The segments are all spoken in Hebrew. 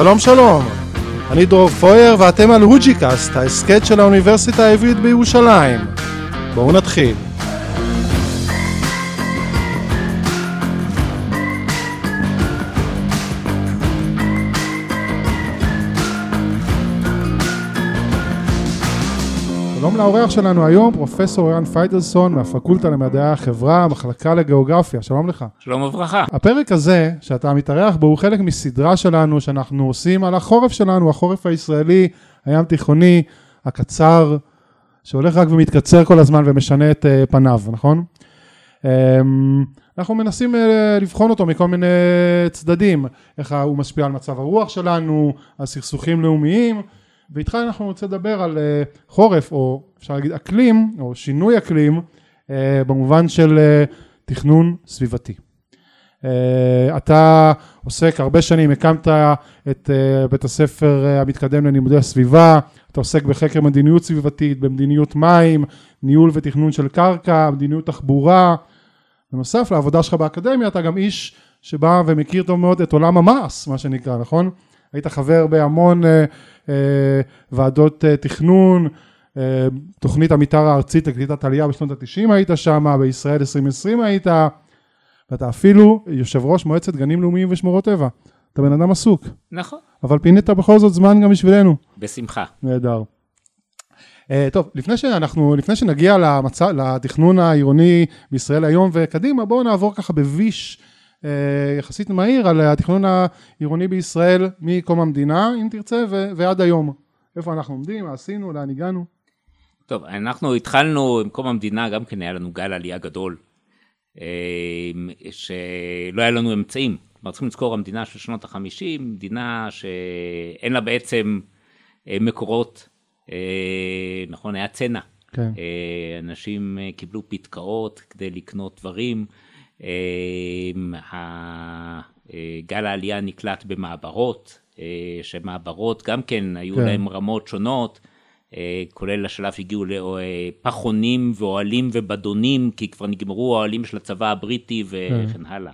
שלום שלום, אני דרור פויר ואתם על הוג'יקאסט, ההסכת של האוניברסיטה העברית בירושלים. בואו נתחיל. לאורח שלנו היום, פרופסור ערן פייטלסון מהפקולטה למדעי החברה, המחלקה לגיאוגרפיה, שלום לך. שלום וברכה. הפרק הזה, שאתה מתארח בו, הוא חלק מסדרה שלנו שאנחנו עושים על החורף שלנו, החורף הישראלי, הים תיכוני, הקצר, שהולך רק ומתקצר כל הזמן ומשנה את uh, פניו, נכון? Um, אנחנו מנסים uh, לבחון אותו מכל מיני צדדים, איך הוא משפיע על מצב הרוח שלנו, על סכסוכים לאומיים. ואיתך אנחנו רוצה לדבר על uh, חורף, או אפשר להגיד אקלים, או שינוי אקלים, uh, במובן של uh, תכנון סביבתי. אתה עוסק הרבה שנים, הקמת את בית הספר המתקדם ללימודי הסביבה, אתה עוסק בחקר מדיניות סביבתית, במדיניות מים, ניהול ותכנון של קרקע, מדיניות תחבורה. בנוסף לעבודה שלך באקדמיה, אתה גם איש שבא ומכיר טוב מאוד את עולם המעש, מה שנקרא, נכון? היית חבר בהמון אה, אה, ועדות אה, תכנון, תוכנית המתאר הארצית לקליטת עלייה בשנות התשעים היית שם, בישראל 2020 היית, ואתה אפילו יושב ראש מועצת גנים לאומיים ושמורות טבע. אתה בן אדם עסוק. נכון. אבל פינית בכל זאת זמן גם בשבילנו. בשמחה. נהדר. Uh, טוב, לפני שאנחנו, לפני שנגיע למצע, לתכנון העירוני בישראל היום וקדימה, בואו נעבור ככה בביש אה, יחסית מהיר על התכנון העירוני בישראל מקום המדינה, אם תרצה, ו- ועד היום. איפה אנחנו עומדים, מה עשינו, לאן הגענו. טוב, אנחנו התחלנו עם קום המדינה, גם כן היה לנו גל עלייה גדול, אה, שלא היה לנו אמצעים. כלומר, צריכים לזכור, המדינה של שנות החמישים, מדינה שאין לה בעצם אה, מקורות, נכון, היה צנע. כן. אנשים קיבלו פתקאות כדי לקנות דברים. אמ, גל העלייה נקלט במעברות, אה, שמעברות גם כן היו כן. להם רמות שונות, אה, כולל השלב שהגיעו לפחונים ואוהלים ובדונים, כי כבר נגמרו האוהלים של הצבא הבריטי וכן כן. הלאה.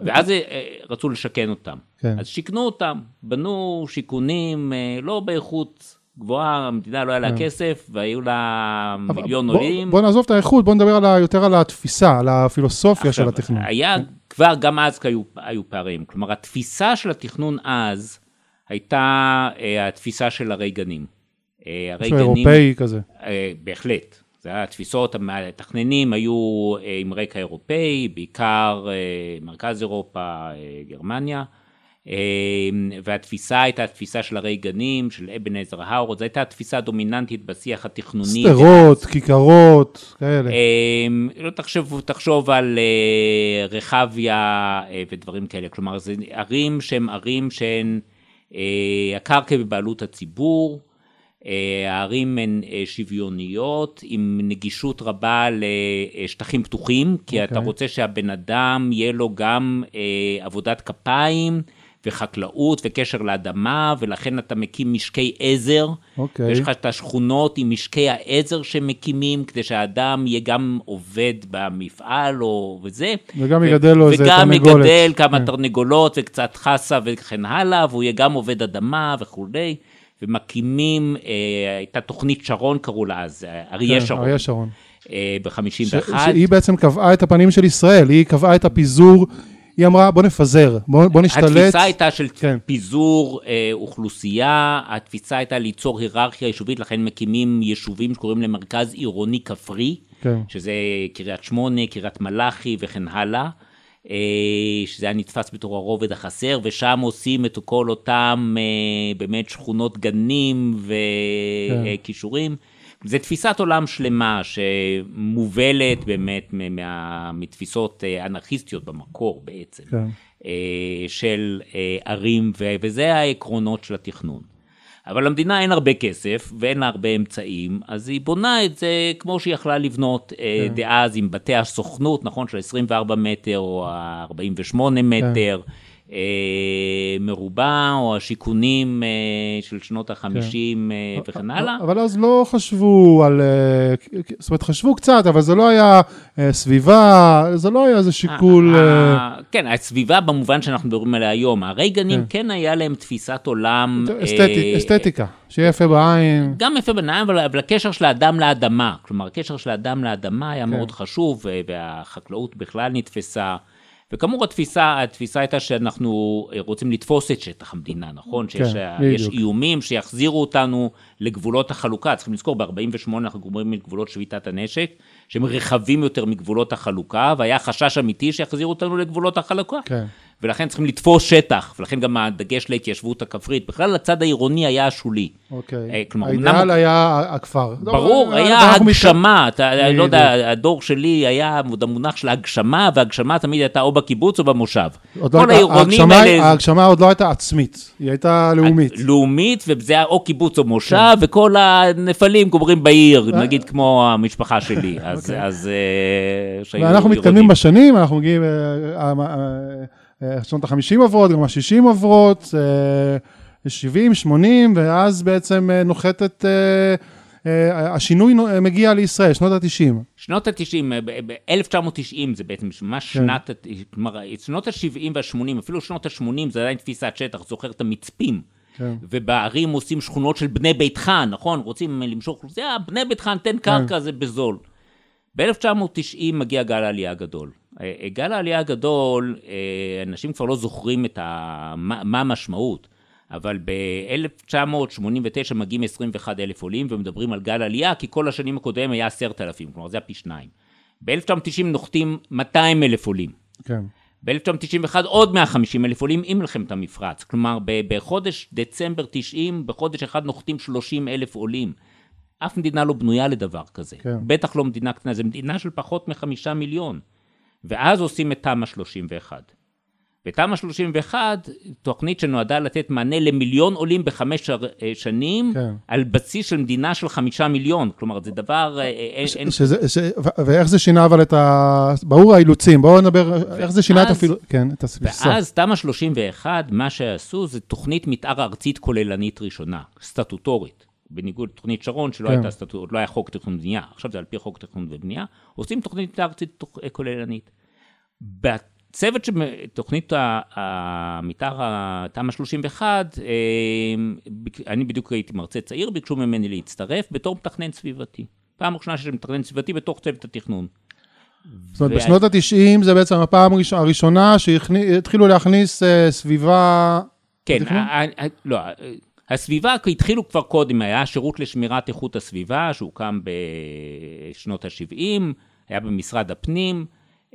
ואז אה, רצו לשכן אותם. כן. אז שיכנו אותם, בנו שיכונים לא באיכות גבוהה, המדינה לא היה לה כן. כסף, והיו לה מיליון בוא, עולים. בוא נעזוב את האיכות, בוא נדבר על יותר על התפיסה, על הפילוסופיה של התכנון. היה, כן. כבר גם אז היו, היו פערים. כלומר, התפיסה של התכנון אז, הייתה אה, התפיסה של הרייגנים. אה, הרייגנים... אירופאי כזה. אה, בהחלט. זה היה התפיסות, המתכננים היו עם רקע אירופאי, בעיקר מרכז אירופה, גרמניה. אמ, והתפיסה הייתה התפיסה של הרי גנים, של אבן עזר האורד, זו הייתה התפיסה הדומיננטית בשיח התכנוני. שדרות, כיכרות, כאלה. אמ, לא תחשוב, תחשוב על אה, רחביה אה, ודברים כאלה, כלומר זה ערים שהן ערים שהן אה, הקרקע בבעלות הציבור, הערים הן שוויוניות, עם נגישות רבה לשטחים פתוחים, כי okay. אתה אוקיי. רוצה שהבן אדם יהיה לו גם עבודת כפיים. וחקלאות וקשר לאדמה, ולכן אתה מקים משקי עזר. אוקיי. Okay. יש לך את השכונות עם משקי העזר שמקימים, כדי שהאדם יהיה גם עובד במפעל או וזה. וגם יגדל לו איזה תרנגולת. וגם יגדל כמה כן. תרנגולות וקצת חסה וכן הלאה, והוא יהיה גם עובד אדמה וכולי. ומקימים, אה, הייתה תוכנית שרון קראו לה אז, אריה כן, שרון. אריה שרון. אה, ב-51. שהיא בעצם קבעה את הפנים של ישראל, היא קבעה את הפיזור היא אמרה בוא נפזר, בוא, בוא נשתלט. התפיסה הייתה של כן. פיזור אה, אוכלוסייה, התפיסה הייתה ליצור היררכיה יישובית, לכן מקימים יישובים שקוראים למרכז עירוני כפרי, כן. שזה קריית שמונה, קריית מלאכי וכן הלאה. אה, שזה היה נתפס בתור הרובד החסר, ושם עושים את כל אותם אה, באמת שכונות גנים וכישורים. כן. זה תפיסת עולם שלמה שמובלת באמת מה, מתפיסות אה, אנרכיסטיות במקור בעצם, כן. אה, של אה, ערים, וזה העקרונות של התכנון. אבל למדינה אין הרבה כסף ואין לה הרבה אמצעים, אז היא בונה את זה כמו שהיא יכלה לבנות כן. דאז עם בתי הסוכנות, נכון, של 24 מטר או 48 מטר. כן. אה, מרובע, או השיכונים אה, של שנות החמישים אה, וכן הלאה. אבל אז לא חשבו על, אה, זאת אומרת, חשבו קצת, אבל זה לא היה אה, סביבה, זה לא היה איזה שיקול... ה- אה, ה- כן, הסביבה במובן שאנחנו מדברים עליה היום, הרייגנים כן היה להם תפיסת עולם... אסתטי- אה, אסתטיקה, שיהיה יפה בעין. גם יפה בעיניים, אבל, אבל הקשר של האדם לאדמה, כלומר, הקשר של האדם לאדמה היה כן. מאוד חשוב, והחקלאות בכלל נתפסה. וכאמור, התפיסה, התפיסה הייתה שאנחנו רוצים לתפוס את שטח המדינה, נכון? שיש אה, יש בדיוק. איומים שיחזירו אותנו לגבולות החלוקה. צריכים לזכור, ב-48' אנחנו גומרים את גבולות שביתת הנשק, שהם רחבים יותר מגבולות החלוקה, והיה חשש אמיתי שיחזירו אותנו לגבולות החלוקה. כן. ולכן צריכים לתפוס שטח, ולכן גם הדגש להתיישבות הכפרית. בכלל, הצד העירוני היה השולי. אה, אוקיי. כלומר, האידאל אמנם- היה הכפר. ברור, לא, היה אנחנו מת- הגשמה, אתה אני לא יודע. הדור שלי היה עוד המונח של הגשמה, והגשמה תמיד הייתה או בקיבוץ או במושב. עוד לא כל הייתה- העירונים האלה, ההגשמה עוד לא הייתה עצמית, היא הייתה לאומית. לאומית, וזה היה או קיבוץ או מושב, וכל הנפלים גומרים בעיר, נגיד כמו המשפחה שלי. אז, אז... אה, שהיו ואנחנו. מתקדמים בשנים, אנחנו מגיעים, אה, אה, אה, אה, שנות ה-50 עוברות, גם ה-60 עוברות, אה, 70, 80, ואז בעצם אה, נוחתת, אה, אה, השינוי נו- אה, מגיע לישראל, שנות ה-90. שנות ה-90, ב-1990 זה בעצם ממש כן. שנת, כלומר, שנות ה-70 וה-80, אפילו שנות ה-80 זה עדיין תפיסת שטח, זוכר את המצפים. כן. ובערים עושים שכונות של בני ביתך, נכון? רוצים למשוך אוכלוסייה, בני ביתך, תן קרקע, זה בזול. ב-1990 מגיע גל העלייה הגדול. אה, גל העלייה הגדול, אה, אנשים כבר לא זוכרים את ה... מה, מה המשמעות, אבל ב-1989 מגיעים 21 אלף עולים ומדברים על גל עלייה, כי כל השנים הקודמים היה 10,000, כלומר זה היה פי שניים. ב-1990 נוחתים 200 אלף עולים. כן. ב-1991 עוד 150 אלף עולים עם מלחמת המפרץ. כלומר, בחודש דצמבר 90, בחודש אחד נוחתים 30 אלף עולים. אף מדינה לא בנויה לדבר כזה. כן. בטח לא מדינה קטנה, זו מדינה של פחות מחמישה מיליון. ואז עושים את תמ"א 31. ותמ"א 31, תוכנית שנועדה לתת מענה למיליון עולים בחמש אה, שנים, כן. על בסיס של מדינה של חמישה מיליון. כלומר, זה דבר, אה, אה, אין... אין- שזה, ש... ו- ואיך זה שינה אבל את ה... ברור האילוצים, בואו נדבר, איך זה שינה את ואז- אפילו, כן, את התפיסה. ואז תמ"א 31, מה שעשו זה תוכנית מתאר ארצית כוללנית ראשונה, סטטוטורית. בניגוד לתוכנית שרון, שלא כן. הייתה סטטוטורית, לא היה חוק תכנון ובנייה, עכשיו זה על פי חוק תכנון ובנייה, עושים תוכנית ארצית תוכ- כוללנית. בצוות של תוכנית המתאר התמ"א 31, אה, בק- אני בדיוק הייתי מרצה צעיר, ביקשו ממני להצטרף בתור מתכנן סביבתי. פעם ראשונה שיש מתכנן סביבתי בתוך צוות התכנון. זאת אומרת, בשנות ה-90 זה בעצם הפעם הראש- הראשונה שהתחילו להכניס אה, סביבה... כן, לא, הסביבה התחילו כבר קודם, היה שירות לשמירת איכות הסביבה, שהוקם בשנות ה-70, היה במשרד הפנים,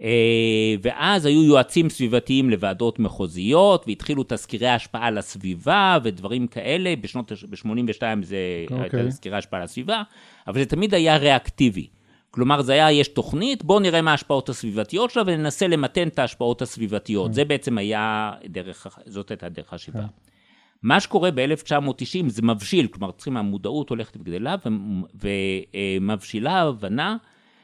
אה, ואז היו יועצים סביבתיים לוועדות מחוזיות, והתחילו תסקירי השפעה על הסביבה ודברים כאלה, בשנות, ב-82 זה אוקיי. הייתה תסקירי השפעה על הסביבה, אבל זה תמיד היה ריאקטיבי. כלומר, זה היה, יש תוכנית, בואו נראה מה ההשפעות הסביבתיות שלה וננסה למתן את ההשפעות הסביבתיות. זה בעצם היה דרך, זאת הייתה דרך השיבה. מה שקורה ב-1990 זה מבשיל, כלומר צריכים, המודעות הולכת וגדלה ומבשילה ההבנה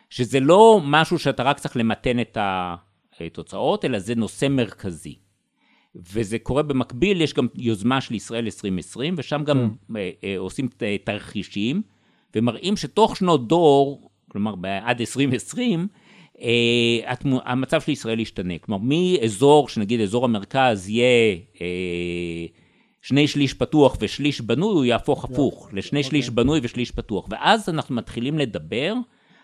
שזה לא משהו שאתה רק צריך למתן את התוצאות, אלא זה נושא מרכזי. וזה קורה במקביל, יש גם יוזמה של ישראל 2020, ושם גם אה, עושים תרחישים, ומראים שתוך שנות דור, כלומר עד 2020, אה, המצב של ישראל ישתנה. כלומר, מאזור, שנגיד אזור המרכז יהיה שני שליש פתוח ושליש בנוי, הוא יהפוך הפוך, לשני שליש בנוי ושליש פתוח. ואז אנחנו מתחילים לדבר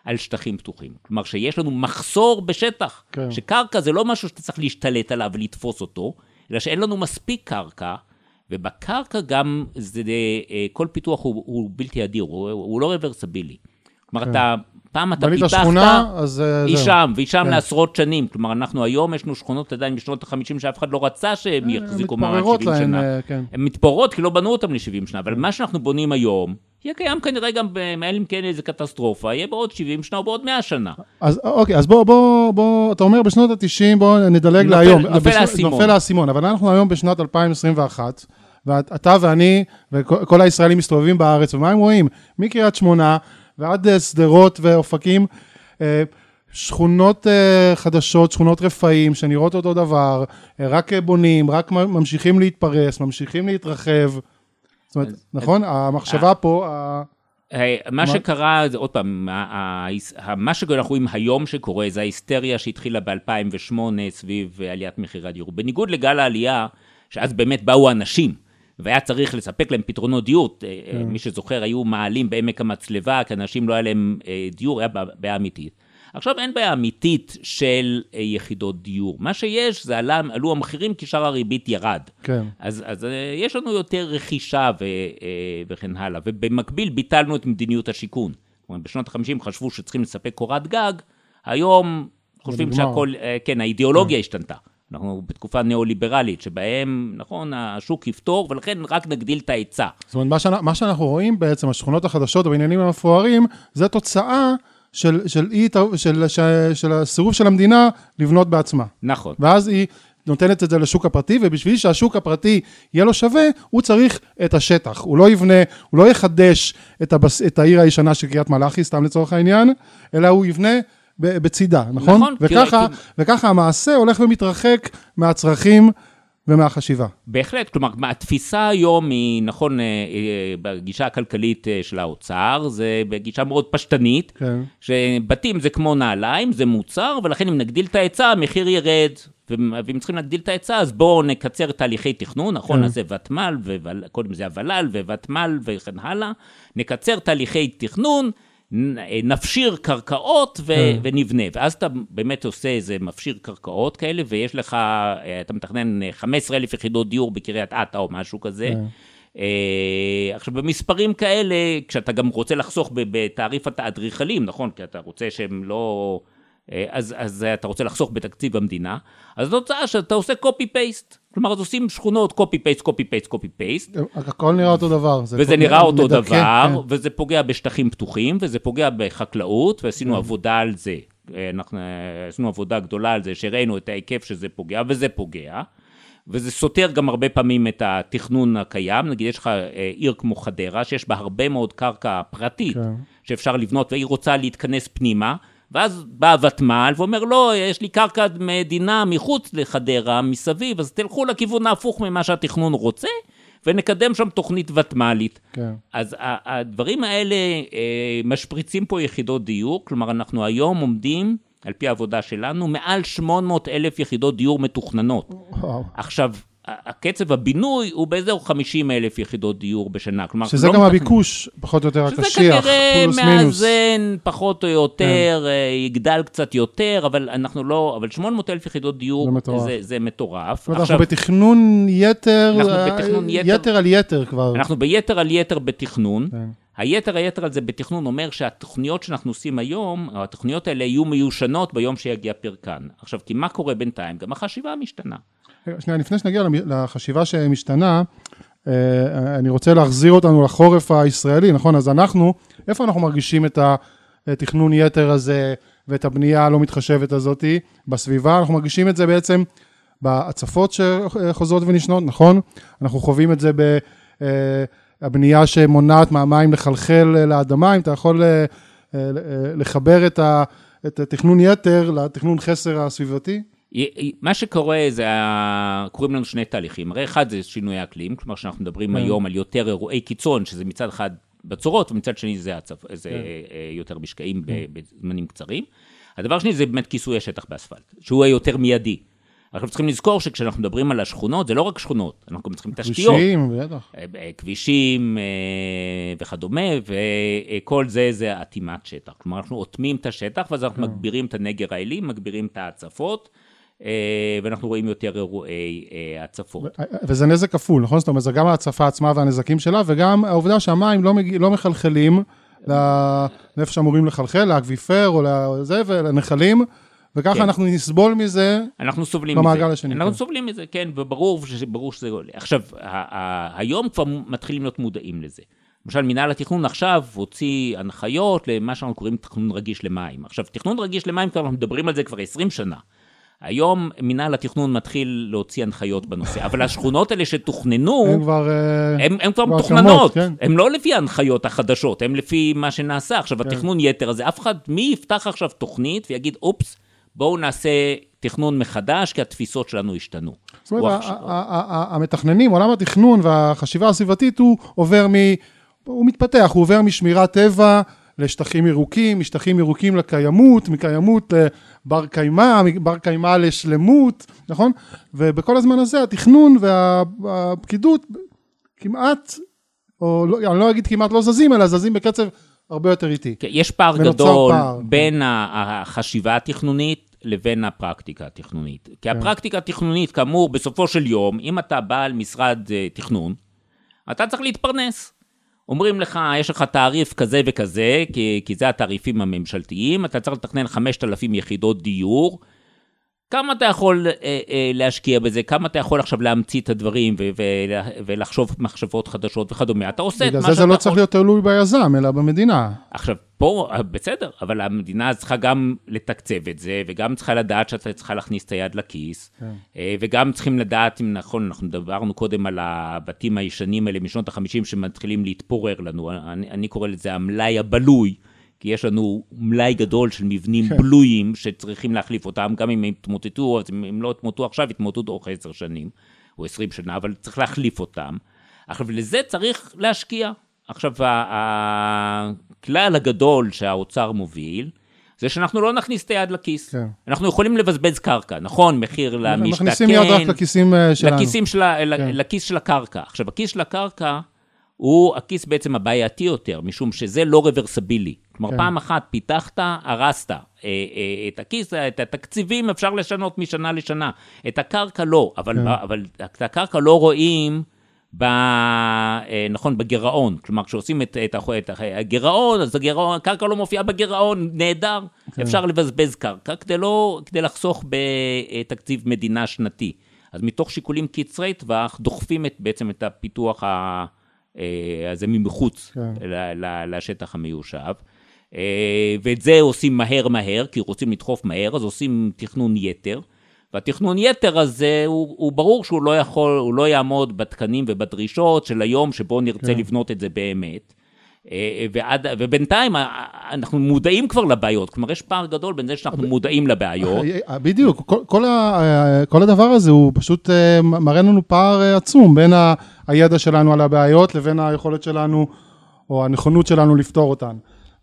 על שטחים פתוחים. כלומר, שיש לנו מחסור בשטח, כן. שקרקע זה לא משהו שאתה צריך להשתלט עליו ולתפוס אותו, אלא שאין לנו מספיק קרקע, ובקרקע גם זה, אה, כל פיתוח הוא, הוא בלתי אדיר, הוא, הוא לא רוורסבילי. כלומר, כן. אתה, פעם אתה פיתחת, שכונה, אז אה, היא זהו. שם, והיא שם כן. לעשרות שנים. כלומר, אנחנו היום, יש לנו שכונות עדיין משנות ה-50 שאף אחד לא רצה שהם יחזיקו מעמד מתפוררות 70 להן, שנה. אה, כן. הן מתפוררות כי לא בנו אותן ל-70 שנה, אבל מה שאנחנו בונים היום, יהיה קיים כנראה גם, אלא אם כן איזה קטסטרופה, יהיה בעוד 70 שנה או בעוד 100 שנה. אז אוקיי, אז בוא, בוא, בוא, אתה אומר בשנות ה-90, בוא נדלג נופל- להיום. נופל בשנות- האסימון. נופל האסימון, אבל אנחנו היום בשנת 2021, ואתה ואני וכל כל הישראלים מסתובבים בארץ, ומה הם רואים? מקריית שמונה ועד אה, שדרות ואופקים, אה, שכונות uh, חדשות, שכונות רפאים, שנראות אותו דבר, רק בונים, רק ממשיכים להתפרס, ממשיכים להתרחב. זאת אומרת, אז, נכון? אז, המחשבה פה... מה שקרה, זה עוד פעם, מה שאנחנו רואים היום שקורה, זה ההיסטריה שהתחילה ב-2008 סביב עליית מחירי הדיור. בניגוד לגל העלייה, שאז באמת באו אנשים, והיה צריך לספק להם פתרונות דיור. כן. מי שזוכר, היו מעלים בעמק המצלבה, כי אנשים לא היה להם דיור, היה בעיה אמיתית. עכשיו אין בעיה אמיתית של אה, יחידות דיור. מה שיש זה עלה, עלו המחירים כי שאר הריבית ירד. כן. אז, אז אה, יש לנו יותר רכישה ו, אה, וכן הלאה. ובמקביל ביטלנו את מדיניות השיכון. כלומר, בשנות ה-50 חשבו שצריכים לספק קורת גג, היום חושבים שהכל, כן, האידיאולוגיה כן. השתנתה. אנחנו בתקופה ניאו-ליברלית, שבהם, נכון, השוק יפתור, ולכן רק נגדיל את ההיצע. זאת אומרת, מה, שאנחנו, מה שאנחנו רואים בעצם, השכונות החדשות, הבניינים המפוארים, זה תוצאה של, של, אי, של, של, של הסירוב של המדינה לבנות בעצמה. נכון. ואז היא נותנת את זה לשוק הפרטי, ובשביל שהשוק הפרטי יהיה לו שווה, הוא צריך את השטח. הוא לא יבנה, הוא לא יחדש את, הבס, את העיר הישנה של קריית מלאכי, סתם לצורך העניין, אלא הוא יבנה בצידה, נכון? נכון. וככה, כי... וככה המעשה הולך ומתרחק מהצרכים ומהחשיבה. בהחלט, כלומר, התפיסה היום היא, נכון, אה, אה, בגישה הכלכלית אה, של האוצר, זה בגישה מאוד פשטנית, כן. שבתים זה כמו נעליים, זה מוצר, ולכן אם נגדיל את ההיצע, המחיר ירד. ואם צריכים להגדיל את ההיצע, אז בואו נקצר תהליכי תכנון, נכון? כן. אז זה ותמ"ל, וקודם זה הוול"ל וותמ"ל וכן הלאה. נקצר תהליכי תכנון, נפשיר קרקעות ו- כן. ונבנה. ואז אתה באמת עושה איזה מפשיר קרקעות כאלה, ויש לך, אה, אתה מתכנן 15 אלף יחידות דיור בקריית אתא או משהו כזה. כן. עכשיו במספרים כאלה, כשאתה גם רוצה לחסוך בתעריף האדריכלים, נכון? כי אתה רוצה שהם לא... אה, אז, אז אתה רוצה לחסוך בתקציב המדינה, אז התוצאה שאתה עושה copy-paste. כלומר, אז עושים שכונות copy-paste, copy-paste, copy-paste. הכל נראה אותו דבר. וזה נראה אותו מדכא, דבר, כן. וזה פוגע בשטחים פתוחים, וזה פוגע בחקלאות, ועשינו כן. עבודה על זה. אה, אנחנו אה, עשינו עבודה גדולה על זה, שהראינו את ההיקף שזה פוגע, וזה פוגע. וזה סותר גם הרבה פעמים את התכנון הקיים, נגיד יש לך עיר כמו חדרה, שיש בה הרבה מאוד קרקע פרטית, כן. שאפשר לבנות, והיא רוצה להתכנס פנימה, ואז בא הוותמ"ל ואומר, לא, יש לי קרקע מדינה מחוץ לחדרה, מסביב, אז תלכו לכיוון ההפוך ממה שהתכנון רוצה, ונקדם שם תוכנית ותמ"לית. כן. אז הדברים האלה אה, משפריצים פה יחידות דיור, כלומר, אנחנו היום עומדים, על פי העבודה שלנו, מעל 800 אלף יחידות דיור מתוכננות. וואו. עכשיו, הקצב הבינוי הוא באזור 50 אלף יחידות דיור בשנה. כלומר, שזה לא גם הביקוש, פחות או יותר הקשיח, פלוס מינוס. שזה כנראה מאזן פחות או יותר, כן. אה, יגדל קצת יותר, אבל אנחנו לא, אבל 800 אלף יחידות דיור זה מטורף. זה, זה מטורף. זאת אומרת, עכשיו, אנחנו בתכנון יתר, אנחנו בתכנון יתר, יתר על יתר כבר. אנחנו ביתר על יתר בתכנון. כן. היתר היתר על זה בתכנון אומר שהתוכניות שאנחנו עושים היום, התוכניות האלה יהיו מיושנות ביום שיגיע פרקן. עכשיו, כי מה קורה בינתיים? גם החשיבה משתנה. שנייה, לפני שנגיע לחשיבה שמשתנה, אה, אני רוצה להחזיר אותנו לחורף הישראלי, נכון? אז אנחנו, איפה אנחנו מרגישים את התכנון יתר הזה ואת הבנייה הלא מתחשבת הזאתי בסביבה? אנחנו מרגישים את זה בעצם בהצפות שחוזרות ונשנות, נכון? אנחנו חווים את זה בבנייה אה, שמונעת מהמים לחלחל לאדמה, אם אתה יכול אה, לחבר את התכנון יתר לתכנון חסר הסביבתי? מה שקורה זה, קורים לנו שני תהליכים, הרי אחד זה שינוי האקלים, כלומר שאנחנו מדברים כן. היום על יותר אירועי קיצון, שזה מצד אחד בצורות, ומצד שני זה, הצפ... זה כן. אה, יותר משקעים כן. בזמנים קצרים. הדבר השני זה באמת כיסוי השטח באספלט, שהוא היותר מיידי. אנחנו צריכים לזכור שכשאנחנו מדברים על השכונות, זה לא רק שכונות, אנחנו גם צריכים תשתיות. כבישים, בטח. אה, אה, כבישים וכדומה, וכל זה זה אטימת שטח. כלומר, אנחנו אוטמים את השטח, ואז אנחנו מגבירים את הנגר העילי, מגבירים את ההצפות. אה, ואנחנו רואים יותר אירועי אה, הצפות. וזה נזק כפול, נכון? זאת אומרת, זה גם ההצפה עצמה והנזקים שלה, וגם העובדה שהמים לא, מג... לא מחלחלים לאיפה שאמורים לחלחל, לאקוויפר או לזה, ולנחלים. וככה כן. אנחנו נסבול מזה אנחנו סובלים במעגל מזה. השני. אנחנו כן. סובלים מזה, כן, וברור ברור שזה עולה. עכשיו, היום כבר מתחילים להיות מודעים לזה. למשל, מנהל התכנון עכשיו הוציא הנחיות למה שאנחנו קוראים תכנון רגיש למים. עכשיו, תכנון רגיש למים, כבר אנחנו מדברים על זה כבר 20 שנה. היום מינהל התכנון מתחיל להוציא הנחיות בנושא, אבל השכונות האלה שתוכננו, הם כבר... אה, הן כבר כבר מתוכננות, כן. הן לא לפי ההנחיות החדשות, הן לפי מה שנעשה. עכשיו, כן. התכנון יתר הזה, אף אחד, מי יפתח עכשיו תוכנית ויגיד, אופס, בואו נעשה תכנון מחדש, כי התפיסות שלנו השתנו. זאת אומרת, המתכננים, עולם התכנון והחשיבה הסביבתית, הוא עובר מ... הוא מתפתח, הוא עובר משמירת טבע לשטחים ירוקים, משטחים ירוקים לקיימות, מקיימות לבר קיימא, מבר קיימא לשלמות, נכון? ובכל הזמן הזה התכנון והפקידות כמעט, או לא, אני לא אגיד כמעט לא זזים, אלא זזים בקצב הרבה יותר איטי. כן, יש פער גדול פער, בין ה- החשיבה התכנונית לבין הפרקטיקה התכנונית. כי כן. הפרקטיקה התכנונית, כאמור, בסופו של יום, אם אתה בעל משרד אה, תכנון, אתה צריך להתפרנס. אומרים לך, יש לך תעריף כזה וכזה, כי, כי זה התעריפים הממשלתיים, אתה צריך לתכנן 5,000 יחידות דיור. כמה אתה יכול אה, אה, להשקיע בזה? כמה אתה יכול עכשיו להמציא את הדברים ו- ו- ולחשוב מחשבות חדשות וכדומה? אתה עושה את בגלל מה זה שאתה זה לא יכול. צריך להיות תלוי ביזם, אלא במדינה. עכשיו, פה, אה, בסדר, אבל המדינה צריכה גם לתקצב את זה, וגם צריכה לדעת שאתה צריכה להכניס את היד לכיס, כן. אה, וגם צריכים לדעת, אם נכון, אנחנו דיברנו קודם על הבתים הישנים האלה משנות ה-50 שמתחילים להתפורר לנו, אני, אני קורא לזה המלאי הבלוי, כי יש לנו מלאי גדול של מבנים כן. בלויים שצריכים להחליף אותם, גם אם הם יתמוטטו, אז אם הם לא יתמוטטו עכשיו, יתמוטטו תוך עשר שנים, או עשרים שנה, אבל צריך להחליף אותם. עכשיו, לזה צריך להשקיע. עכשיו, הכלל הגדול שהאוצר מוביל, זה שאנחנו לא נכניס את היד לכיס. כן. אנחנו יכולים לבזבז קרקע, נכון? מחיר למשתכן. מכניסים יד רק לכיסים אה, שלנו. לכיסים של, כן. לכיס של הקרקע. עכשיו, הכיס של הקרקע הוא הכיס בעצם הבעייתי יותר, משום שזה לא רוורסבילי. כלומר, כן. פעם אחת פיתחת, הרסת. אה, אה, את הכיס, את התקציבים אפשר לשנות משנה לשנה. את הקרקע לא, אבל, כן. אבל את הקרקע לא רואים. ב, אה, נכון, בגירעון, כלומר כשעושים את, את, את הגירעון, אז הגירעון, הקרקע לא מופיעה בגירעון, נהדר, כן. אפשר לבזבז קרקע כדי, לא, כדי לחסוך בתקציב מדינה שנתי. אז מתוך שיקולים קצרי טווח, דוחפים את, בעצם את הפיתוח ה, הזה מבחוץ כן. לשטח המיושב. אה, ואת זה עושים מהר מהר, כי רוצים לדחוף מהר, אז עושים תכנון יתר. והתכנון יתר הזה, הוא, הוא ברור שהוא לא יכול, הוא לא יעמוד בתקנים ובדרישות של היום שבו נרצה כן. לבנות את זה באמת. אה, ועד, ובינתיים אה, אנחנו מודעים כבר לבעיות, כלומר יש פער גדול בין זה שאנחנו מודעים לבעיות. בדיוק, כל, כל, ה, כל הדבר הזה הוא פשוט אה, מראה לנו פער עצום בין הידע שלנו על הבעיות לבין היכולת שלנו, או הנכונות שלנו לפתור אותן.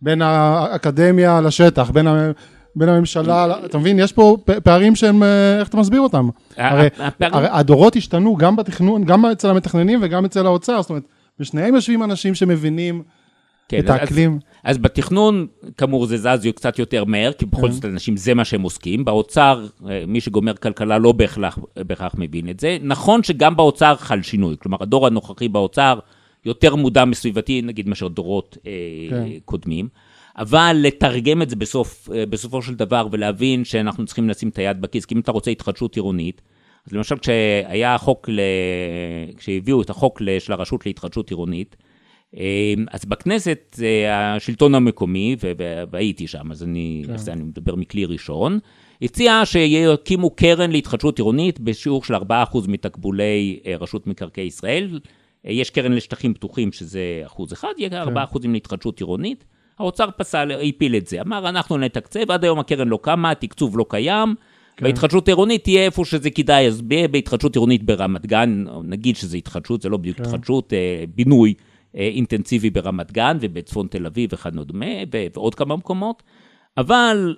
בין האקדמיה לשטח, בין, ה, בין הממשלה, אתה מבין? יש פה פערים שהם, אה, איך אתה מסביר אותם? הרי, הפערים- הרי הדורות השתנו גם בתכנון, גם אצל המתכננים וגם אצל האוצר, זאת אומרת, בשניהם יושבים אנשים שמבינים כן, את אז- האקלים. אז בתכנון, כאמור, זה זז קצת יותר מהר, כי בכל כן. זאת אנשים, זה מה שהם עוסקים. באוצר, אה, מי שגומר כלכלה לא בהכרח, בהכרח מבין את זה. נכון שגם באוצר חל שינוי. כלומר, הדור הנוכחי באוצר יותר מודע מסביבתי, נגיד, מאשר דורות אה, כן. קודמים. אבל לתרגם את זה בסוף, אה, בסופו של דבר ולהבין שאנחנו צריכים לשים את היד בכיס, כי אם אתה רוצה התחדשות עירונית, אז למשל כשהיה החוק, ל... כשהביאו את החוק של הרשות להתחדשות עירונית, אה, אז בכנסת השלטון המקומי, והייתי שם, אז אני, כן. אני מדבר מכלי ראשון, הציע שיקימו קרן להתחדשות עירונית בשיעור של 4% מתקבולי רשות מקרקעי ישראל. אה, יש קרן לשטחים פתוחים שזה אחוז אחד, יהיה 4% להתחדשות עירונית. האוצר פסל, הפיל את זה, אמר אנחנו נתקצב, עד היום הקרן לא קמה, התקצוב לא קיים, כן. והתחדשות עירונית תהיה איפה שזה כדאי, אז בהתחדשות עירונית ברמת גן, נגיד שזה התחדשות, זה לא בדיוק כן. התחדשות, אה, בינוי אה, אינטנסיבי ברמת גן ובצפון תל אביב וכדומה, ועוד כמה מקומות, אבל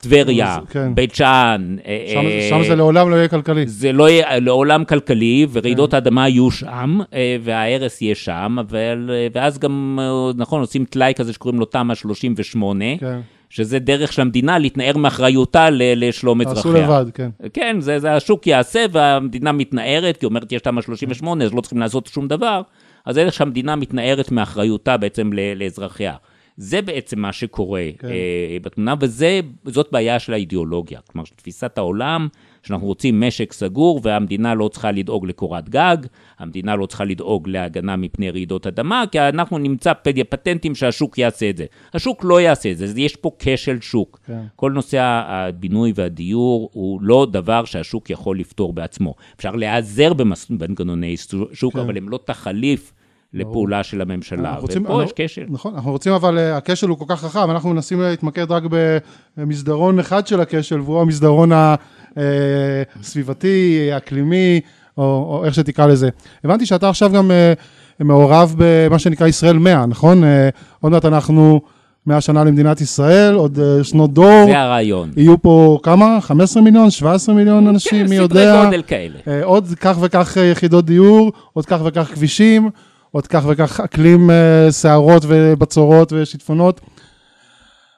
טבריה, כן. בית שאן, אה, שם, אה, שם זה לעולם לא יהיה כלכלי. זה לא יהיה לעולם כלכלי, כן. ורעידות האדמה יהיו שם, אה, וההרס יהיה שם, אבל, ואז גם, נכון, עושים טלאי כזה שקוראים לו תמ"א 38, כן. שזה דרך של המדינה להתנער מאחריותה ל- לשלום אזרחיה. לבד, כן. כן, זה, זה השוק יעשה והמדינה מתנערת, כי אומרת יש תמ"א 38, אז לא צריכים לעשות שום דבר, אז זה איך שהמדינה מתנערת מאחריותה בעצם ל- לאזרחיה. זה בעצם מה שקורה כן. אה, בתמונה, וזאת בעיה של האידיאולוגיה. כלומר, תפיסת העולם, שאנחנו רוצים משק סגור, והמדינה לא צריכה לדאוג לקורת גג, המדינה לא צריכה לדאוג להגנה מפני רעידות אדמה, כי אנחנו נמצא פטנטים שהשוק יעשה את זה. השוק לא יעשה את זה, יש פה כשל שוק. כן. כל נושא הבינוי והדיור הוא לא דבר שהשוק יכול לפתור בעצמו. אפשר להיעזר במנגנוני שוק, כן. אבל הם לא תחליף. לפעולה של הממשלה, רוצים, ופה יש כשל. נכון, אנחנו רוצים, אבל אה, הכשל הוא כל כך רחב, אנחנו מנסים להתמקד רק במסדרון אחד של הכשל, והוא המסדרון הסביבתי, אה, אקלימי, או, או איך שתקרא לזה. הבנתי שאתה עכשיו גם אה, מעורב במה שנקרא ישראל 100, נכון? עוד מעט אנחנו... 100 שנה למדינת ישראל, עוד שנות דור. זה הרעיון. יהיו פה כמה? 15 מיליון? 17 מיליון אנשים? כן, מי יודע? כן, סדרי גודל כאלה. עוד כך וכך יחידות דיור, עוד כך וכך כבישים. עוד כך וכך אקלים אה, סערות ובצורות ושיטפונות.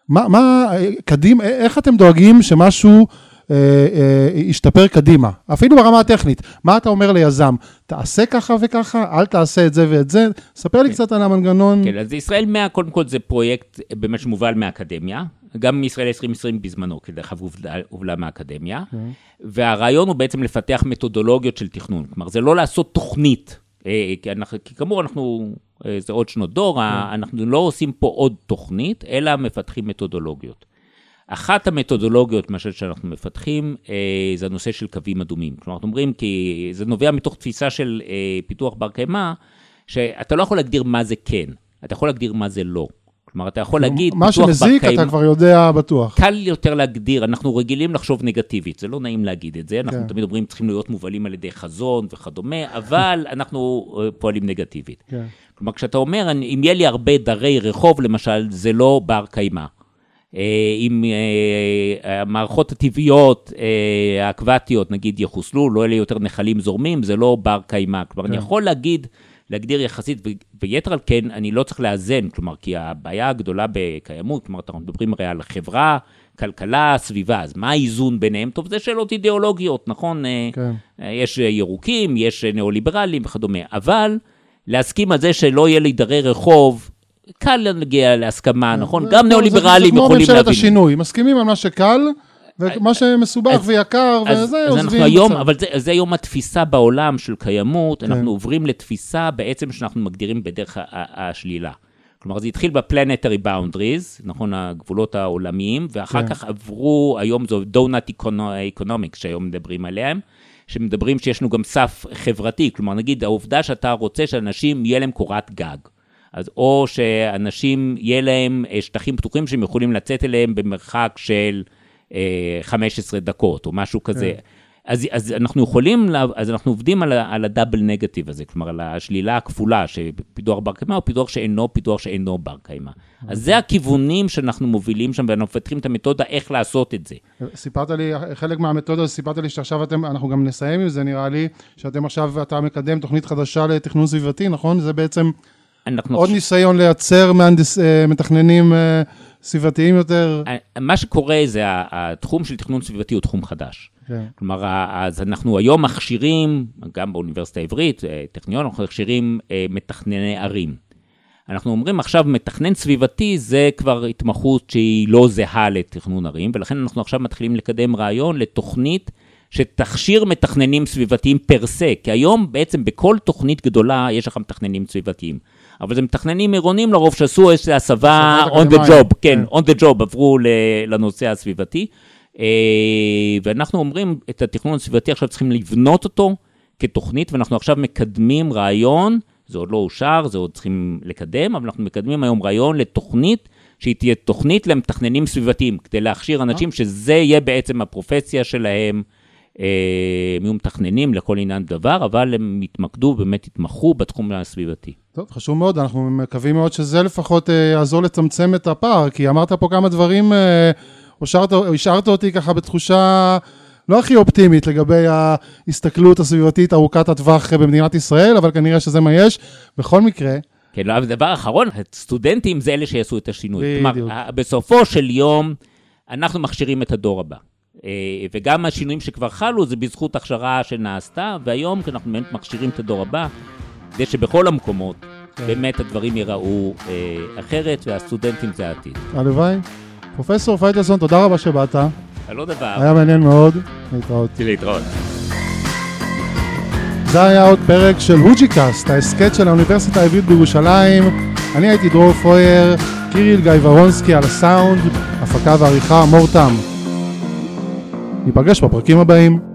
מה, מה, קדים, איך אתם דואגים שמשהו אה, אה, ישתפר קדימה? אפילו ברמה הטכנית. מה אתה אומר ליזם? תעשה ככה וככה, אל תעשה את זה ואת זה. ספר לי כן. קצת על המנגנון. כן, אז ישראל 100, קודם כל זה פרויקט באמת שמובל מהאקדמיה. גם ישראל 2020 בזמנו, כי דרך אגב הובלה מהאקדמיה. כן. והרעיון הוא בעצם לפתח מתודולוגיות של תכנון. כלומר, זה לא לעשות תוכנית. אה, כי, אנחנו, כי כאמור, אנחנו, אה, זה עוד שנות דור, כן. אנחנו לא עושים פה עוד תוכנית, אלא מפתחים מתודולוגיות. אחת המתודולוגיות, למשל, שאנחנו מפתחים, אה, זה הנושא של קווים אדומים. כלומר, אנחנו אומרים, כי זה נובע מתוך תפיסה של פיתוח בר קיימא, שאתה לא יכול להגדיר מה זה כן, אתה יכול להגדיר מה זה לא. כלומר, אתה יכול להגיד, מה שמזיק אתה כבר יודע בטוח. קל יותר להגדיר, אנחנו רגילים לחשוב נגטיבית, זה לא נעים להגיד את זה, אנחנו כן. תמיד אומרים, צריכים להיות מובלים על ידי חזון וכדומה, אבל אנחנו אה, פועלים נגטיבית. כן. כלומר, כשאתה אומר, אם יהיה לי הרבה דרי רחוב, למשל, זה לא בר קיימא. אה, אם אה, המערכות הטבעיות, האקוואטיות, נגיד, יחוסלו, לא יהיו יותר נחלים זורמים, זה לא בר קיימא. כלומר, כן. אני יכול להגיד... להגדיר יחסית, ויתר על כן, אני לא צריך לאזן, כלומר, כי הבעיה הגדולה בקיימות, כלומר, אנחנו מדברים הרי על חברה, כלכלה, סביבה, אז מה האיזון ביניהם? טוב, זה שאלות אידיאולוגיות, נכון? אה, כן. יש ירוקים, יש ניאו-ליברלים וכדומה, אבל להסכים על זה שלא יהיה לי דרי רחוב, קל להגיע להסכמה, כן. נכון? גם ניאו-ליברלים יכולים להבין. זה כמו ממשלת השינוי, מסכימים על מה שקל. ומה שמסובך אז, ויקר אז, וזה, אז עוזבים. היום, אבל זה, זה היום התפיסה בעולם של קיימות, כן. אנחנו עוברים לתפיסה בעצם שאנחנו מגדירים בדרך השלילה. כלומר, זה התחיל ב planetary boundaries, נכון, הגבולות העולמיים, ואחר כן. כך עברו, היום זו doughnut economics שהיום מדברים עליהם, שמדברים שיש לנו גם סף חברתי, כלומר, נגיד, העובדה שאתה רוצה שאנשים, יהיה להם קורת גג. אז או שאנשים, יהיה להם אה, שטחים פתוחים שהם יכולים לצאת אליהם במרחק של 15 דקות או משהו כזה. כן. אז, אז אנחנו יכולים, אז אנחנו עובדים על, על הדאבל נגטיב הזה, כלומר על השלילה הכפולה, שפיתוח בר קיימא הוא פיתוח שאינו פיתוח שאינו בר קיימא. אז זה הכיוונים שאנחנו מובילים שם, ואנחנו מפתחים את המתודה איך לעשות את זה. סיפרת לי, חלק מהמתודה, סיפרת לי שעכשיו אתם, אנחנו גם נסיים עם זה, נראה לי, שאתם עכשיו, אתה מקדם תוכנית חדשה לתכנון סביבתי, נכון? זה בעצם עוד ש... ניסיון לייצר מהנדס, אה, מתכננים אה, סביבתיים יותר. אה, מה שקורה זה, התחום של תכנון סביבתי הוא תחום חדש. כן. כלומר, אז אנחנו היום מכשירים, גם באוניברסיטה העברית, טכניון, אנחנו מכשירים מתכנני ערים. אנחנו אומרים עכשיו, מתכנן סביבתי זה כבר התמחות שהיא לא זהה לתכנון ערים, ולכן אנחנו עכשיו מתחילים לקדם רעיון לתוכנית שתכשיר מתכננים סביבתיים פר סה, כי היום בעצם בכל תוכנית גדולה יש לך מתכננים סביבתיים. אבל זה מתכננים עירונים לרוב שעשו איזושהי הסבה on the job, כן, כן, on the job, עברו לנושא הסביבתי. אה, ואנחנו אומרים, את התכנון הסביבתי עכשיו צריכים לבנות אותו כתוכנית, ואנחנו עכשיו מקדמים רעיון, זה עוד לא אושר, זה עוד צריכים לקדם, אבל אנחנו מקדמים היום רעיון לתוכנית, שהיא תהיה תוכנית למתכננים סביבתיים, כדי להכשיר אנשים אה. שזה יהיה בעצם הפרופסיה שלהם. הם יהיו מתכננים לכל עניין דבר, אבל הם התמקדו, באמת התמחו בתחום הסביבתי. טוב, חשוב מאוד, אנחנו מקווים מאוד שזה לפחות אה, יעזור לצמצם את הפער, כי אמרת פה כמה דברים, אה, השארת, אותי ככה בתחושה לא הכי אופטימית לגבי ההסתכלות הסביבתית ארוכת הטווח במדינת ישראל, אבל כנראה שזה מה יש. בכל מקרה... כן, לא, דבר אחרון, סטודנטים זה אלה שיעשו את השינוי. בדיוק. כלומר, בסופו של יום, אנחנו מכשירים את הדור הבא. אה, וגם השינויים שכבר חלו זה בזכות הכשרה שנעשתה, והיום כשאנחנו באמת מכשירים את הדור הבא, כדי שבכל המקומות כן. באמת הדברים ייראו אה, אחרת, והסטודנטים זה העתיד. הלוואי. פרופסור פייטלסון, תודה רבה שבאת. על עוד דבר. היה מעניין מאוד. להתראות. להתראות. זה היה עוד פרק של הוג'יקאסט, ההסכת של האוניברסיטה העברית בירושלים. אני הייתי דרור פרויר, קיריל גיא ורונסקי על הסאונד, הפקה ועריכה מורתם. ניפגש בפרקים הבאים.